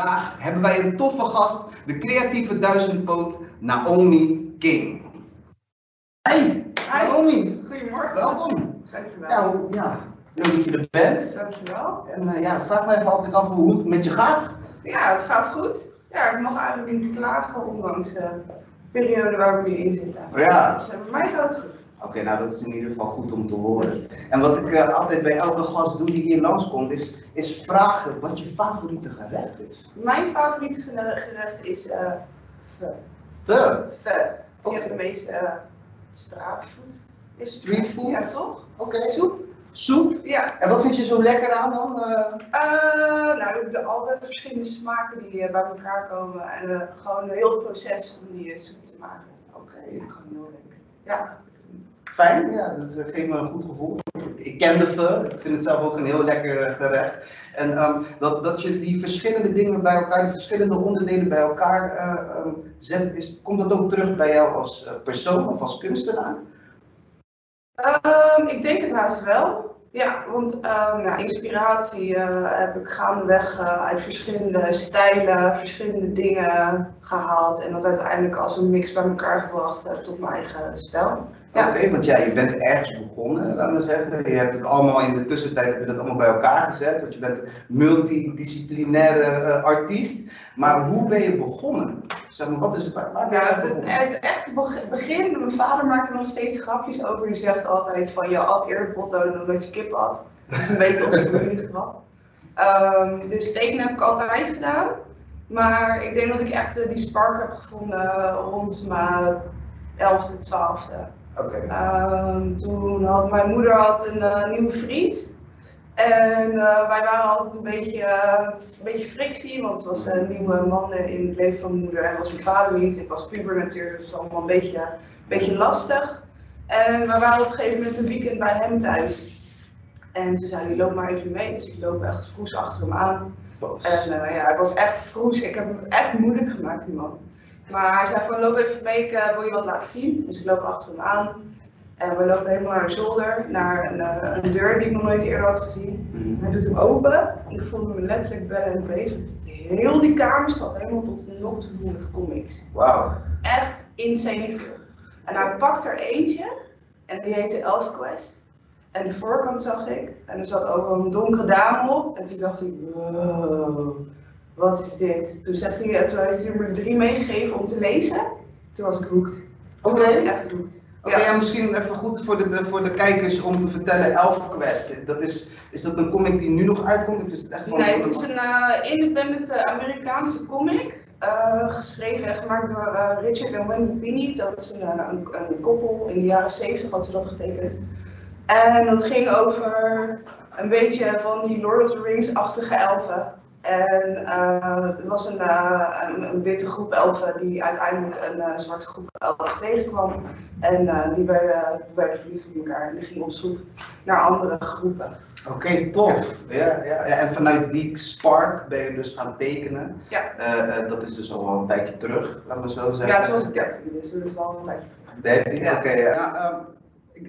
vandaag hebben wij een toffe gast, de creatieve duizendpoot Naomi King. Hey, Naomi, Goedemorgen. welkom. Dankjewel. Ja, hoe- ja, leuk dat je er bent. Dankjewel. En eh, ja, vraag mij even altijd af hoe het met je gaat. Ja, het gaat goed. Ja, ik mag eigenlijk niet klagen, ondanks de periode waar we nu in zitten. Ja. Dus eh, bij mij gaat het goed. Oké, nou dat is in ieder geval goed om te horen. En wat ik eh, altijd bij elke gast doe die hier langskomt, is, is vragen wat je favoriete gerecht is. Mijn favoriete gere- gerecht is eh pho. Pho. Pho. Ja, de meeste eh, straatfood. Is het? Streetfood? Ja, toch? Oké. Soep? Soep. Ja. En wat vind je zo lekker aan dan? Nou, de, al de verschillende smaken die bij elkaar komen en gewoon een heel proces om die soep te maken. Oké. Gewoon heel lekker. Ja. Fijn, ja, dat eh, geeft me een goed gevoel. Ik ken de pho, ik vind het zelf ook een heel lekker eh, gerecht. En ehm, dat, dat je die verschillende dingen bij elkaar, die verschillende onderdelen bij elkaar ehm, zet, is, komt dat ook terug bij jou als persoon of als kunstenaar? Ehm, ik denk het haast wel. Ja, want inspiratie heb ik gaandeweg eh, uit verschillende stijlen, verschillende dingen gehaald. En dat uiteindelijk als een mix bij elkaar gebracht eh, tot mijn eigen stijl. Ja. Oké, want ja, je bent ergens begonnen, laten we zeggen. Je hebt het allemaal in de tussentijd heb je dat allemaal bij elkaar gezet, want je bent multidisciplinaire eh, artiest. Maar hoe ben je begonnen? Zeg maar, wat is het, waar, Ja, aan het, echte beg- begin, mijn vader maakt er nog steeds grapjes over. Die zegt altijd van je had eerder potloden dan dat je kip had. Dat is een beetje onze familiegrap. Ehm dus tekenen heb ik altijd gedaan. Maar ik denk dat ik echt eh, die spark heb gevonden eh, rond mijn 11e, 12e. Oké. Ehm, toen had mijn moeder had een eh, nieuwe vriend. En wij waren altijd een beetje, een beetje frictie, want het was een nieuwe man in het leven van mijn moeder en was mijn vader niet. Ik was puber natuurlijk, dus het was allemaal een beetje, een beetje lastig. En we waren op een gegeven moment een weekend bij hem thuis. En toen zei hij, loop maar even mee. Dus ik loop echt vroes achter hem aan. En eh, ja, ik was echt vroes. Ik heb hem echt moeilijk gemaakt, die man. Maar hij zei van, loop even mee, ik eh, wil je wat laten zien. Dus ik loop achter hem aan. En we lopen helemaal naar de zolder, naar een, eh, een deur die ik nog nooit eerder had gezien. Mhm. Hij doet hem open en ik voelde me letterlijk bellen en beest. want Heel die kamer zat helemaal tot de nok toe vol met comics. Wauw. Echt insane veel. En hij pakt er eentje en die heette ElfQuest. En de voorkant zag ik en er zat ook een donkere dame op. En toen dacht ik, wow, wat is dit? Toen, zegt hij, toen heeft hij er me drie meegegeven om te lezen. Toen was ik. Toen Oké. was ik echt hooked. Oké, ja. misschien even goed voor de, de- voor de kijkers om te vertellen, ElfQuest, dat is, is dat een comic die nu nog uitkomt of is het echt van... Nee, het is een eh, independent eh, Amerikaanse comic. eh, geschreven en gemaakt door Richard en Wendy Pini. Dat is een, een, een koppel. In de jaren 70 had ze dat getekend. En dat ging over een beetje van die Lord of the Rings-achtige elfen. En eh, er was een, eh, een, een witte groep elfen die uiteindelijk een eh, zwarte groep elfen tegenkwam. En eh, die werden, werden verliefd op elkaar en die gingen op zoek naar andere groepen. Oké, tof. Ja, ja, ja. En vanuit die spark ben je dus gaan tekenen. Ja. Eh, eh, dat is dus al wel een tijdje terug, laten we zo zeggen. Ja, toen was ik 13, dus dat is wel een tijdje terug. 13, Ja. oké. ja. Ja, ehm,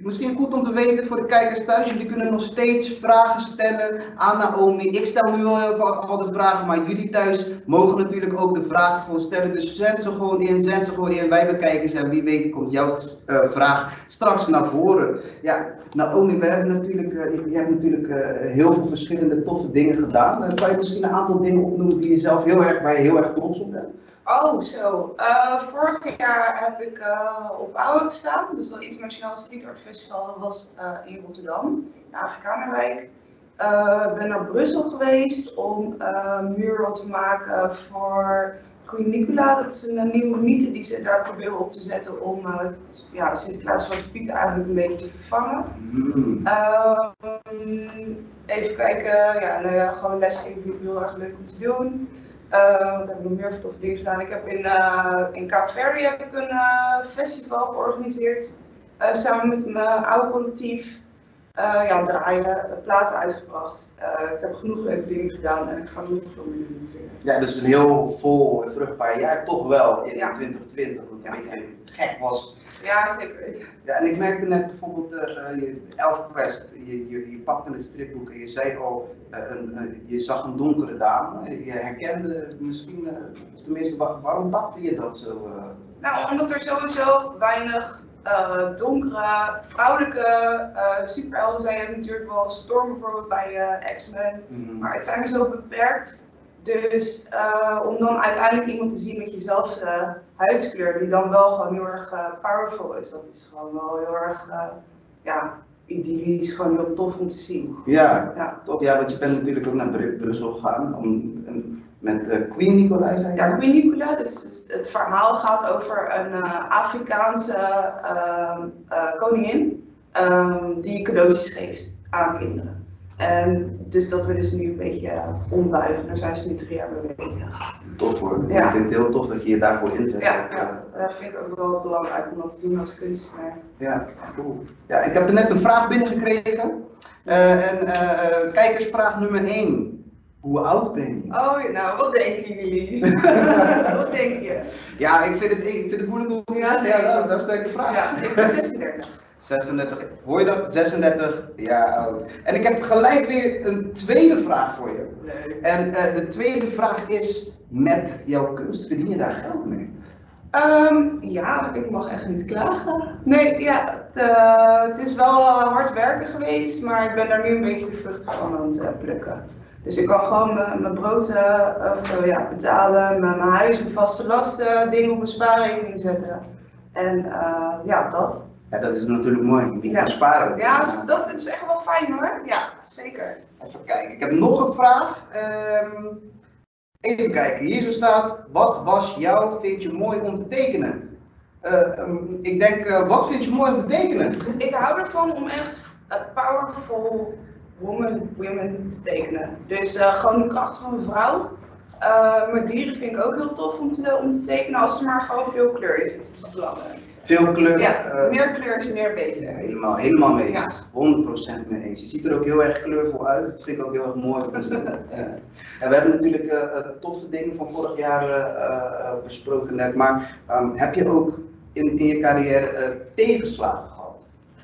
misschien goed om te weten voor de kijkers thuis, jullie kunnen nog steeds vragen stellen aan Naomi. Ik stel nu wel al de vragen, maar jullie thuis mogen natuurlijk ook de vragen gewoon stellen. Dus zend ze gewoon in, zend ze gewoon in. Wij bekijken ze en wie weet komt jouw eh, vraag straks naar voren. Ja, Naomi, we hebben natuurlijk, eh, je hebt natuurlijk eh, heel veel verschillende toffe dingen gedaan. Eh, kan je misschien een aantal dingen opnoemen die je zelf heel erg, waar je heel erg trots op bent? Oh, zo. Vorig jaar heb ik op Oude gestaan. Dus dat internationaal street art festival was in Rotterdam, in Afrikanerwijk. Ik ben naar Brussel geweest om mural te maken voor Queen Nicola. Dat is een, nieuwe mythe die ze daar proberen op te zetten om eh, ja, Sinterklaas Zwarte Piet eigenlijk een beetje te vervangen. Hmm. Ehm, even kijken, ja, nou ja, gewoon lesgeven vind ik heel erg leuk om te doen. Eh, wat heb ik nog meer toffe dingen gedaan? Ik heb in, eh in heb ik een festival georganiseerd. samen met mijn oude collectief. Eh, ja, draaien, platen uitgebracht. Eh, ik heb genoeg leuke dingen gedaan en ik ga nog veel meer doen natuurlijk. Ja, dus een heel vol vruchtbaar jaar toch wel in Ja. 2020. Wat Ja. een beetje gek was. Ja, zeker. Ja, en ik merkte net bijvoorbeeld eh je ElfQuest, je, je, je pakte het stripboek en je zei al, een, je zag een donkere dame. Je herkende misschien, of tenminste, wa- waarom pakte je dat zo? Nou, omdat er sowieso weinig eh, donkere, vrouwelijke eh superhelden zijn. Je hebt natuurlijk wel Storm bijvoorbeeld bij eh, X-Men. Mhm. Maar het zijn er zo beperkt. Dus om dan uiteindelijk iemand te zien met jezelfde huidskleur, die dan wel gewoon heel erg powerful is, dat is gewoon wel heel erg, ja, idyllisch, gewoon heel tof om te zien. Ja, Ja? Ja, want je bent natuurlijk ook naar Bru- Brussel gegaan om, en- met eh, Queen Nicolai, zei je? ja Queen Nicola, dus dus het verhaal gaat over een eh, Afrikaanse ehm, eh, koningin ehm, die cadeautjes geeft aan kinderen. En dus dat willen ze nu een beetje ombuigen, daar zijn ze nu drie jaar mee bezig. Tof hoor. Ja. Ik vind het heel tof dat je je daarvoor inzet. Ja, ja, dat vind ik ook wel belangrijk om dat te doen als kunstenaar. Ja, cool. Ja, ik heb er net een vraag binnengekregen. En kijkersvraag nummer 1. Hoe oud ben je? Oh, nou, wat denken jullie? wat denk je? Ja, ik vind het, ik vind het moeilijk om Ja, ja, nee. ja, dat ik de vraag. Ja, ik ben 36. 36, hoor je dat? 36 jaar oud. En ik heb gelijk weer een tweede vraag voor je. Leuk. En eh, de tweede vraag is, met jouw kunst verdien je daar geld mee? Ehm, ja, ik mag echt niet klagen. Nee, ja, het, eh, het is wel eh, hard werken geweest, maar ik ben daar nu een beetje de vruchten van aan het plukken. Dus ik kan gewoon mijn brood eh, of, eh, ja, betalen, mijn, mijn huis, mijn vaste lasten, dingen op mijn spaarrekening zetten. En eh, ja, dat. Ja, dat is natuurlijk mooi. Die Ja. sparen. Ja, dat is echt wel fijn hoor. Ja, zeker. Even kijken, ik heb nog een vraag. Ehm, even kijken, hier zo staat, wat was jou, vind je mooi om te tekenen? Eh, ehm, ik denk, wat vind je mooi om te tekenen? Ik hou ervan om echt powerful woman, women te tekenen. Dus eh, gewoon de kracht van een vrouw. Eh, maar dieren vind ik ook heel tof om te, om te tekenen als er maar gewoon veel kleur is. Veel kleur. Ja, eh, meer kleur is meer beter. Helemaal, helemaal mee Ja. eens. 100% mee eens. Je ziet er ook heel erg kleurvol uit. Dat vind ik ook heel erg mooi. Ja. En we hebben natuurlijk eh, toffe dingen van vorig jaar besproken net. Maar ehm, heb je ook in, in je carrière tegenslagen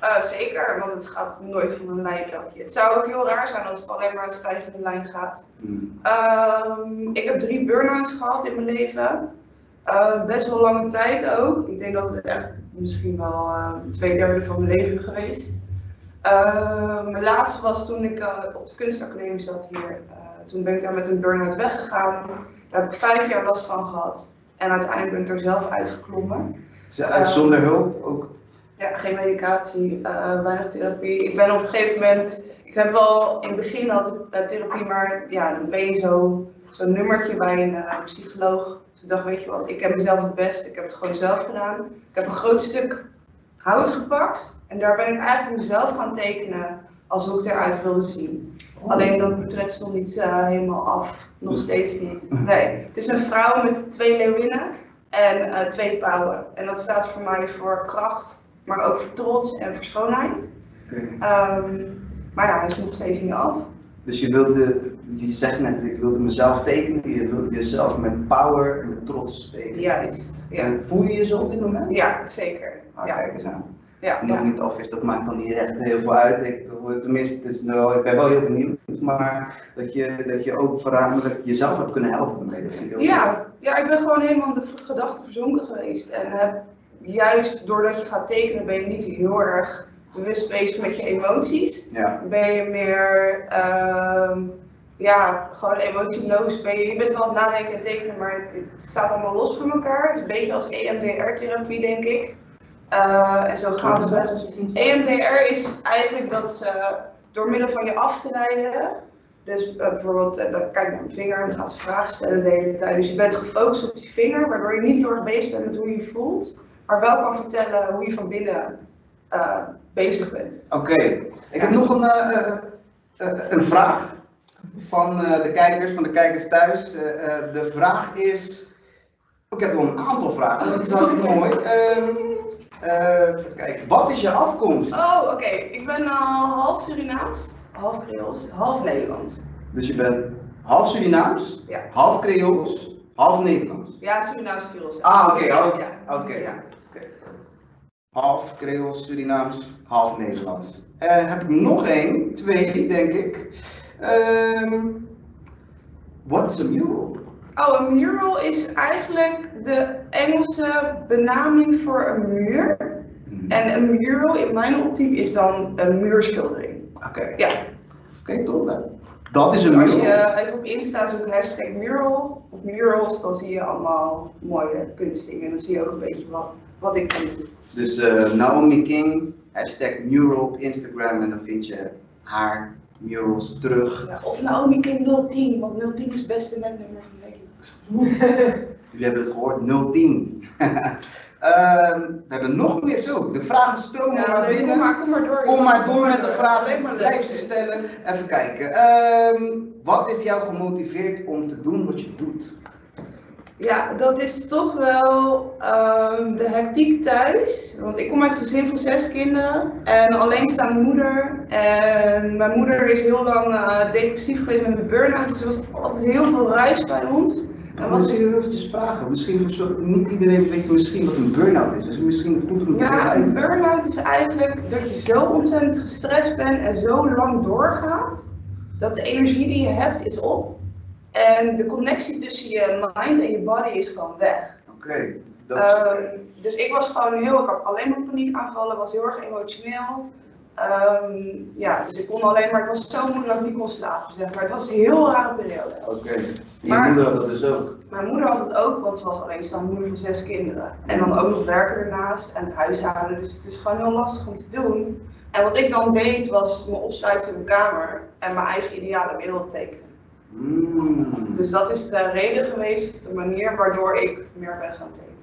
Eh, zeker, want het gaat nooit van een lijnlakje. Het zou ook heel raar zijn als het alleen maar een stijgende lijn gaat. Hmm. Ehm, ik heb drie burn-outs gehad in mijn leven. Eh, best wel lange tijd ook. Ik denk dat het echt misschien wel eh, twee derde van mijn leven geweest. Eh, mijn laatste was toen ik eh, op de kunstacademie zat hier. Toen ben ik daar met een burn-out weggegaan. Daar heb ik vijf jaar last van gehad. En uiteindelijk ben ik er zelf uitgeklommen. Zonder hulp ook? Ja, geen medicatie, eh, weinig therapie. Ik ben op een gegeven moment, ik heb wel in het begin had ik eh, therapie, maar ja, dan ben je zo, zo'n nummertje bij een eh, psycholoog. Dus ik dacht, weet je wat, ik heb mezelf het best, ik heb het gewoon zelf gedaan. Ik heb een groot stuk hout gepakt en daar ben ik eigenlijk mezelf gaan tekenen als hoe ik eruit wilde zien. Alleen dat portret stond niet helemaal af, nog steeds niet. Nee, het is een vrouw met twee leeuwinnen en twee pauwen. En dat staat voor mij voor kracht, maar ook voor trots en voor schoonheid. Ehm, maar ja, hij is nog steeds niet af. Dus je wilde, je zegt net, ik wilde mezelf tekenen, je wilde jezelf met power en met trots tekenen. Juist. Ja, En voel je je zo op dit moment? ja zeker. Ah, Ja. kijk eens aan. Ja, Nog ja. niet af is, dat maakt dan niet echt heel veel uit. Ik, tenminste, het is wel, ik ben wel heel benieuwd, maar dat je, dat je ook voornamelijk jezelf hebt kunnen helpen daarmee, dat vind ik heel Ja, ja, ik ben gewoon helemaal in de gedachten verzonken geweest. En heb, juist doordat je gaat tekenen ben je niet heel erg bewust bezig met je emoties. Ja, Ben je meer, ehm, ja, gewoon emotieloos. Ben je, je bent wel aan het nadenken en tekenen, maar het, het staat allemaal los van elkaar. Het is een beetje als EMDR-therapie, denk ik. Eh, en zo gaan we. dat? EMDR is eigenlijk dat ze door middel van je af te leiden. Dus eh, bijvoorbeeld, eh, dan kijk naar mijn vinger en dan gaat ze vragen stellen de hele tijd. Dus je bent gefocust op die vinger, waardoor je niet heel erg bezig bent met hoe je je voelt, maar wel kan vertellen hoe je van binnen eh, bezig bent. Oké, ik heb nog een, eh, eh, een vraag van de kijkers, van de kijkers thuis. De vraag is, ik heb wel een aantal vragen, dat is hartstikke mooi. Ehm, Eh, kijken. Wat is je afkomst? Oh, oké. Ik ben half Surinaams, half Creools, half Nederlands. Dus je bent half Surinaams, Ja. half Creools, half Nederlands. Ja, Surinaams Creools. Ah, oké, oké, Ja. oké. Half Creools, Surinaams, half Nederlands. Eh, heb ik nog één, twee denk ik. Ehm what is a mural? Oh, een mural is eigenlijk de Engelse benaming voor een muur. Hmm. En een mural in mijn optiek is dan een muurschildering. Oké, Ja, oké, top. hè. Dat is een dus als mural. je even op Insta zoekt hashtag mural of murals, dan zie je allemaal mooie kunstdingen. En dan zie je ook een beetje wat, wat ik doe. Dus eh, Naomi King, hashtag mural op Instagram en dan vind je haar murals terug. Ja, of Naomi King 010, want 010 is het beste netnummer van Nederland. Jullie hebben het gehoord, 010. Ehm, we hebben nog meer zo. De vragen stromen Ja, naar binnen. kom maar, kom maar door. Kom maar door met de vragen. Blijf ze stellen. Even kijken. Ehm, wat heeft jou gemotiveerd om te doen wat je doet? Ja, dat is toch wel ehm, de hectiek thuis. Want ik kom uit een gezin van zes kinderen en alleenstaande moeder. En mijn moeder is heel lang eh, depressief geweest met een burn-out, dus er was altijd heel veel ruis bij ons. En wat wat je eventjes vragen? Misschien zo, niet iedereen weet misschien wat een burn-out is. Dus misschien goed om te Ja, een burn-out is eigenlijk dat je zo ontzettend gestrest bent en zo lang doorgaat, dat de energie die je hebt is op. En de connectie tussen je mind en je body is gewoon weg. Oké, dat is Ehm, dus ik was gewoon heel, ik had alleen maar paniekaanvallen, was heel erg emotioneel. Ehm, ja, dus ik kon alleen maar, ik was zo moe dat ik niet kon slapen, zeg maar. Het was een heel rare periode. Oké. En Je Maar- moeder had dat dus ook. Mijn moeder had het ook, want ze was alleenstaande moeder van zes kinderen. En dan ook nog werken ernaast en het huishouden, dus het is gewoon heel lastig om te doen. En wat ik dan deed, was me opsluiten in mijn kamer en mijn eigen ideale wereld tekenen. Mm. Dus dat is de reden geweest, de manier waardoor ik meer ben gaan tekenen.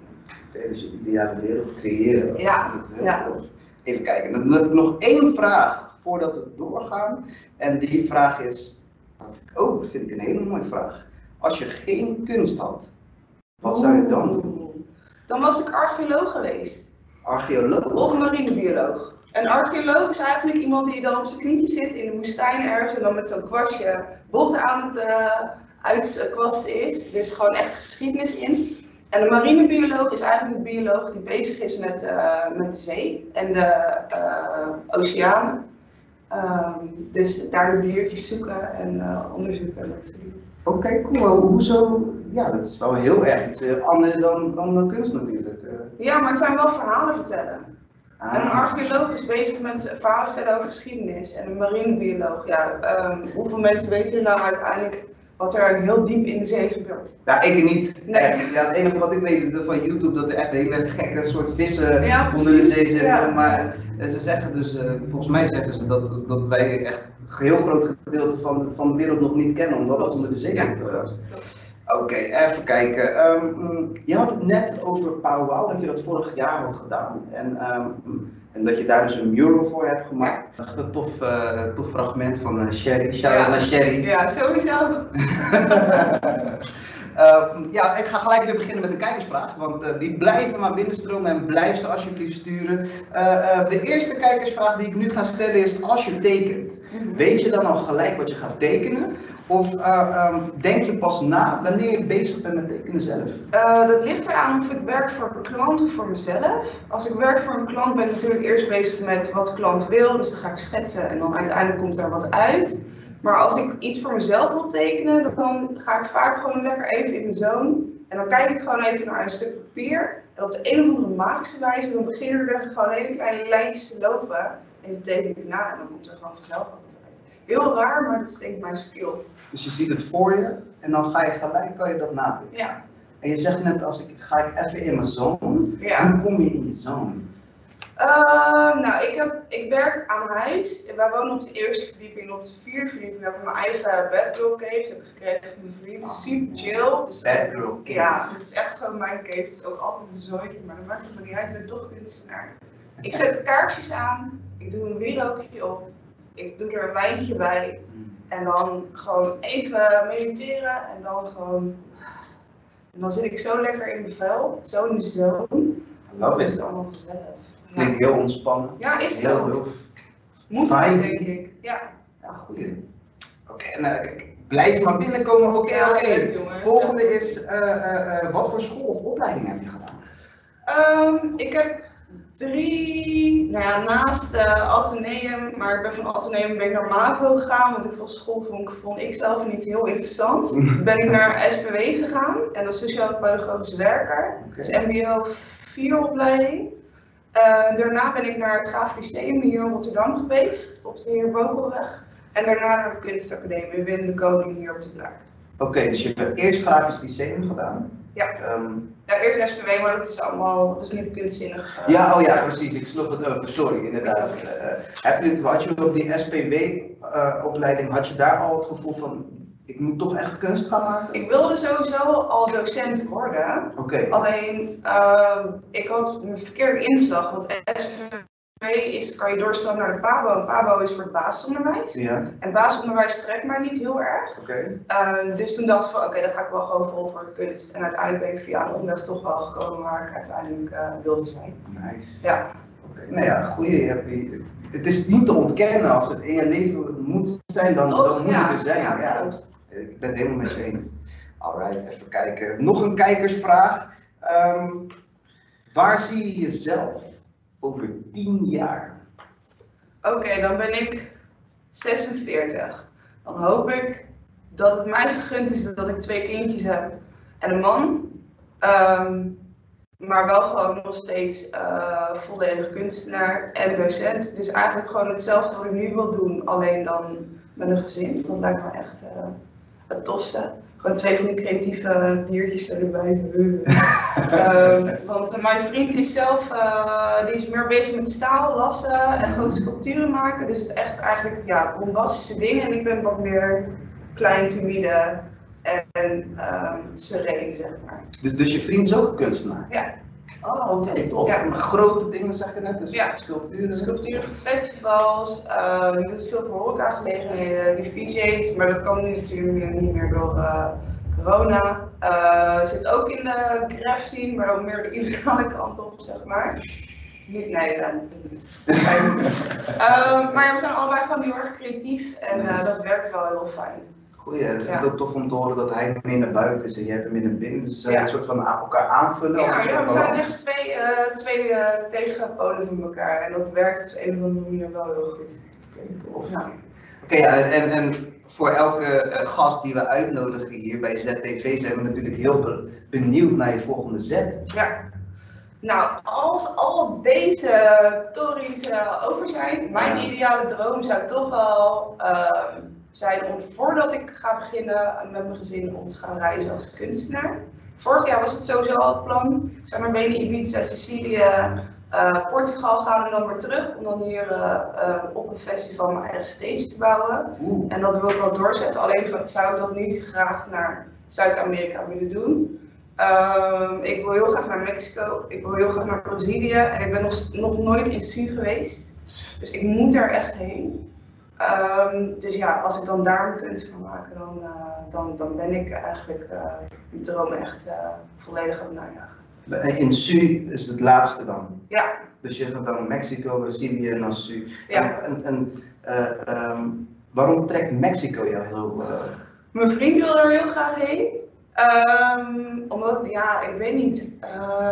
Oké, dus je ideale wereld creëren. Ja, Dat is heel ja. tof. Even kijken, dan heb ik nog één vraag voordat we doorgaan. En die vraag is, wat ik ook vind ik een hele mooie vraag. Als je geen kunst had, wat zou je dan doen? Dan was ik archeoloog geweest. Archeoloog? Of marinebioloog. Een archeoloog is eigenlijk iemand die dan op zijn knietje zit in de woestijn ergens en dan met zo'n kwastje botten aan het eh uitkwasten is. Dus gewoon echt geschiedenis in. En een marinebioloog is eigenlijk een bioloog die bezig is met, eh, met de zee en de eh, oceanen. Ehm, dus daar de diertjes zoeken en onderzoeken en dat soort dingen. Oké, cool. Hoezo? Ja, dat is wel heel erg iets anders dan, dan de kunst natuurlijk. Ja, maar het zijn wel verhalen vertellen. Ah. Een archeoloog is bezig met verhalen vertellen over geschiedenis. En een marinebioloog, ja, ehm, hoeveel mensen weten nou uiteindelijk wat er heel diep in de zee gebeurt? Ja, ik niet. Nee. Echt. Ja, het enige wat ik weet is dat van YouTube dat er echt hele gekke soort vissen Ja, onder de zee zitten. Ja. Maar eh, ze zeggen dus, eh, volgens mij zeggen ze dat, dat wij echt een heel groot gedeelte van de, van de wereld nog niet kennen, omdat het onder de zee Ja, Oké, even kijken. Ehm, mm, je had het net over Powwow, dat je dat vorig jaar had gedaan. En, ehm, mm, en dat je daar dus een mural voor hebt gemaakt. Echt een tof, eh, tof fragment van eh, Sherry. Shout-out Ja. naar Sherry. Ja, sowieso. Uh, ja, ik ga gelijk weer beginnen met de kijkersvraag, want eh, die blijven maar binnenstromen en blijf ze alsjeblieft sturen. De eerste kijkersvraag die ik nu ga stellen is, als je tekent, weet je dan al gelijk wat je gaat tekenen? Of eh, ehm, denk je pas na wanneer je bezig bent met tekenen zelf? Eh, dat ligt eraan of ik werk voor een klant of voor mezelf. Als ik werk voor een klant ben ik natuurlijk eerst bezig met wat de klant wil, dus dan ga ik schetsen en dan uiteindelijk komt er wat uit. Maar als ik iets voor mezelf wil tekenen, dan ga ik vaak gewoon lekker even in de zone. En dan kijk ik gewoon even naar een stuk papier. En op de een of andere magische wijze, dan beginnen er gewoon hele kleine lijntjes te lopen. En die teken ik na en dan komt er gewoon vanzelf wat uit. Heel raar, maar dat is denk ik mijn skill. Dus je ziet het voor je en dan ga je gelijk, kan je dat nadenken. Ja. En je zegt net, als ik, ga ik even in mijn zone, Ja. hoe kom je in je zone? Ehm, nou, ik, heb, ik werk aan huis. Wij wonen op de eerste verdieping. Op de vierde verdieping heb ik mijn eigen bedroom cave. Dat heb ik gekregen van mijn vriend. Is super chill. Dus Bedroom cave. Ja, het is echt gewoon mijn cave. Het is ook altijd een zooitje, maar dat maakt het me niet uit. Ik ben toch kunstenaar. Ik zet de kaarsjes aan. Ik doe een wierookje op. Ik doe er een wijntje bij. En dan gewoon even mediteren. En dan gewoon... En dan zit ik zo lekker in mijn vel. Zo in de zone. Dan it. is het allemaal gezellig. Klinkt heel ontspannen. ja is het Heel, ook. heel Moet fijn. denk ik. Ja. Ja, goeie. Oké, en eh, blijf maar binnenkomen. Oké, Ja, oké. Volgende is, eh, eh, wat voor school of opleiding heb je gedaan? Ehm, ik heb drie, nou ja, naast Atheneum, maar ik ben van Atheneum ben ik naar MAVO gegaan, want ik vond school vond, ik- vond ik zelf niet heel interessant. ben ik naar SPW gegaan en dat is Sociaal Pedagogisch Werker, dus MBO 4 opleiding. Eh, daarna ben ik naar het Graaf Lyceum hier in Rotterdam geweest, op de Heer Bokelweg. En daarna naar de kunstacademie Wim de Koning hier op de plek. Oké, dus je hebt eerst grafisch lyceum gedaan. Ja. Ehm, Ja, eerst SPW, maar dat is allemaal, dat is niet kunstzinnig. eh, ja, oh ja, precies. Ik sloeg het over. Sorry, inderdaad. Eh, eh, heb je, had je op die SPW-opleiding, had je daar al het gevoel van, ik moet toch echt kunst gaan maken? Ik wilde sowieso al docent worden. Oké. Alleen, ehm, ik had een verkeerde inslag. Want SVV is, kan je doorstromen naar de PABO. En PABO is voor het basisonderwijs. Ja, En basisonderwijs trekt mij niet heel erg. oké. Eh, dus toen dacht ik van, oké, dan ga ik wel gewoon vol voor de kunst. En uiteindelijk ben ik via een omweg toch wel gekomen waar ik uiteindelijk eh, wilde zijn. Nice. Ja, Oké, Nou ja, goeie. Je hebt die- het is niet te ontkennen als het in je leven moet zijn, dan, Toch? dan moet Ja, het er zijn. ja, Ja. Ik ben het helemaal met je eens. Alright, even kijken. Nog een kijkersvraag. Ehm, waar zie je jezelf over 10 jaar? Oké, dan ben ik 46. Dan hoop ik dat het mij gegund is dat ik twee kindjes heb en een man. Ehm, maar wel gewoon nog steeds eh volledig kunstenaar en docent. Dus eigenlijk gewoon hetzelfde wat ik nu wil doen, alleen dan met een gezin. Dat lijkt me echt eh, het tofste. Gewoon twee van die creatieve diertjes erbij. Ehm, want eh, mijn vriend is zelf, eh, die is meer bezig met staal, lassen en grote sculpturen maken. Dus het is echt eigenlijk ja, bombastische dingen. En ik ben wat meer klein, timide en ehm sereen, zeg maar. Dus, dus je vriend is ook een kunstenaar? Ja. Oh, oké, tof. Ja. Maar Grote dingen zeg je net, dus Ja. sculpturen. Sculpturen voor festivals, eh, die doet veel voor horecagelegenheden, die maar dat kan nu natuurlijk meer- niet meer door eh, corona. Eh, zit ook in de graf scene, maar ook meer de illegale kant op, zeg maar. Niet, nee, eh, Ehm, maar ja, we zijn allebei gewoon heel erg creatief en eh, dat werkt wel heel fijn. Goeie, het is Ja. ook tof om te horen dat hij meer naar buiten is en jij hebt hem meer naar binnen. Dus Ja. een soort van elkaar aanvullen. Ja, ja, we zijn echt twee, eh, twee eh, tegenpolen van elkaar en dat werkt op een of andere manier wel heel goed. Oké. Ja. En, en voor elke eh, gast die we uitnodigen hier bij ZTV zijn we natuurlijk heel be- benieuwd naar je volgende zet. Ja. Nou, als al deze tories over zijn, mijn ideale droom zou toch wel ehm, zijn om voordat ik ga beginnen met mijn gezin om te gaan reizen als kunstenaar. Vorig jaar was het sowieso al het plan. Ik zou naar Benen, Ibiza, Sicilië, eh, Portugal gaan en dan weer terug. Om dan hier eh, eh, op een festival mijn eigen stage te bouwen. Oeh. En dat wil ik wel doorzetten, alleen zou ik dat nu graag naar Zuid-Amerika willen doen. Ehm, ik wil heel graag naar Mexico, ik wil heel graag naar Brazilië en ik ben nog, nog nooit in Su geweest. Dus ik moet er echt heen. Ehm, dus ja, als ik dan daar mijn kunst kan maken, dan, eh, dan, dan ben ik eigenlijk die droom echt eh, volledig aan het najagen. In Su is het laatste dan. Ja, Dus je gaat dan Mexico, Brazilië en dan Su. Ja. En, en ehm, waarom trekt Mexico jou heel... Mijn vriend wil er heel graag heen. Ehm, omdat, ja, ik weet niet.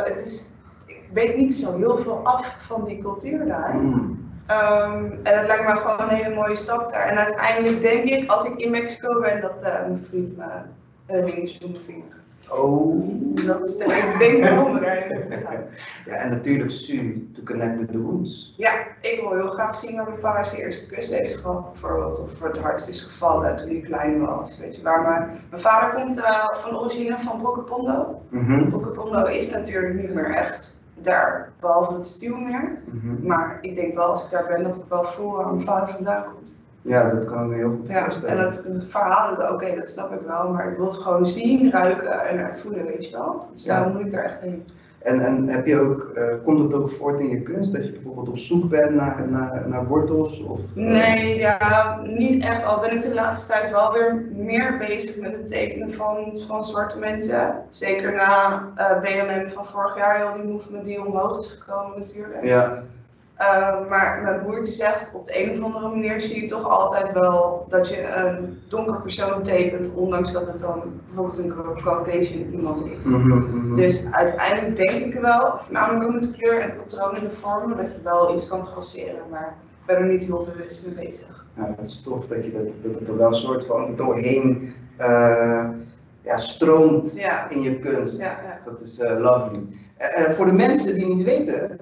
het is, ik weet niet zo heel veel af van die cultuur daar. hmm, Ehm, en het lijkt me gewoon een hele mooie stap daar. En uiteindelijk denk ik, als ik in Mexico ben, dat eh, mijn vriend me een mijn vinger. Oh. Dus dat is de, ik denk waarom. Ja, en natuurlijk Su, to connect with the wounds. Ja, ik wil heel graag zien waar mijn vader zijn eerste kus heeft gehad, bijvoorbeeld. Of voor het hardst is gevallen toen hij klein was. Weet je, waar mijn, mijn vader komt eh, van origine van Brokepondo. Mhm, Brokepondo is natuurlijk niet meer echt daar, behalve het stuw meer. mhm. Maar ik denk wel als ik daar ben dat ik wel voel waar mijn vader vandaan komt. Ja, dat kan ik me heel goed Ja, en dat het verhalen, oké, dat snap ik wel, maar ik wil het gewoon zien, ruiken en ervoelen, weet je wel. Dus Ja. daarom moet ik er echt heen. En, en heb je ook, eh, komt het ook voort in je kunst? Dat je bijvoorbeeld op zoek bent naar, naar, naar wortels? Of, eh, Nee, ja, niet echt. Al ben ik de laatste tijd wel weer meer bezig met het tekenen van, van zwarte mensen. Zeker na eh BLM van vorig jaar, heel die movement die omhoog is gekomen natuurlijk. Ja, Eh, maar mijn broertje zegt, op de een of andere manier zie je toch altijd wel dat je een donker persoon tekent, ondanks dat het dan bijvoorbeeld een Caucasian iemand is. Mhm, mhm. Dus uiteindelijk denk ik wel, voornamelijk ook met de kleur en de patronen en de vormen, dat je wel iets kan traceren, maar verder niet heel bewust mee bezig. Ja, het is tof dat, je dat, dat het er wel een soort van doorheen eh, ja, stroomt Ja, in je kunst. ja, ja. Dat is eh, lovely. Eh, voor de mensen die niet weten,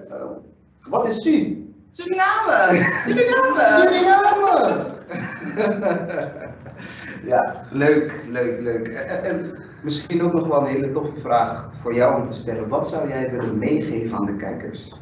wat is Su? Suriname! Suriname! Suriname! ja, leuk, leuk, leuk. Eh, eh, En misschien ook nog wel een hele toffe vraag voor jou om te stellen. Wat zou jij willen meegeven aan de kijkers?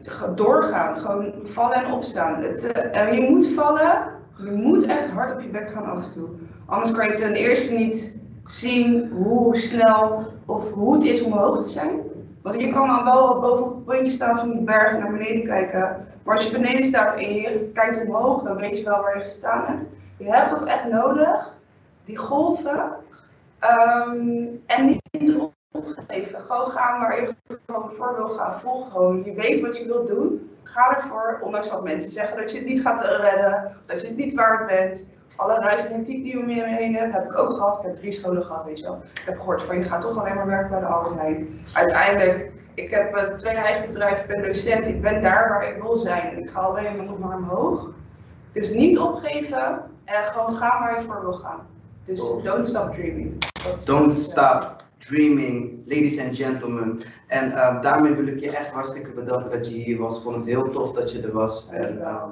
Gewoon doorgaan, gewoon vallen en opstaan. Het, eh, je moet vallen, je moet echt hard op je bek gaan af en toe. Anders kan je ten eerste niet zien hoe snel of hoe het is om omhoog te zijn. Want je kan dan wel boven op het puntje staan van die berg naar beneden kijken. Maar als je beneden staat en je kijkt omhoog, dan weet je wel waar je gestaan hebt. Je hebt dat echt nodig, die golven. Ehm, en niet opgeven. Gewoon gaan waar je gewoon voor wil gaan. Volg gewoon. Je weet wat je wilt doen. Ga ervoor. Ondanks dat mensen zeggen dat je het niet gaat redden. Dat je het niet waard bent. Alle ruis en hectiek die je om je heen hebt, heb ik ook gehad. Ik heb drie scholen gehad, weet je wel. Ik heb gehoord van je gaat toch alleen maar werken bij de Albert Heijn. Uiteindelijk, ik heb eh, twee eigen bedrijven, ik ben docent. Ik ben daar waar ik wil zijn. Ik ga alleen maar nog maar omhoog. Dus niet opgeven en gewoon gaan waar je voor wil gaan. Dus don't stop dreaming. Don't stop dreaming, ladies and gentlemen. En eh, daarmee wil ik je echt hartstikke bedanken dat je hier was. Ik vond het heel tof dat je er was. En, eh,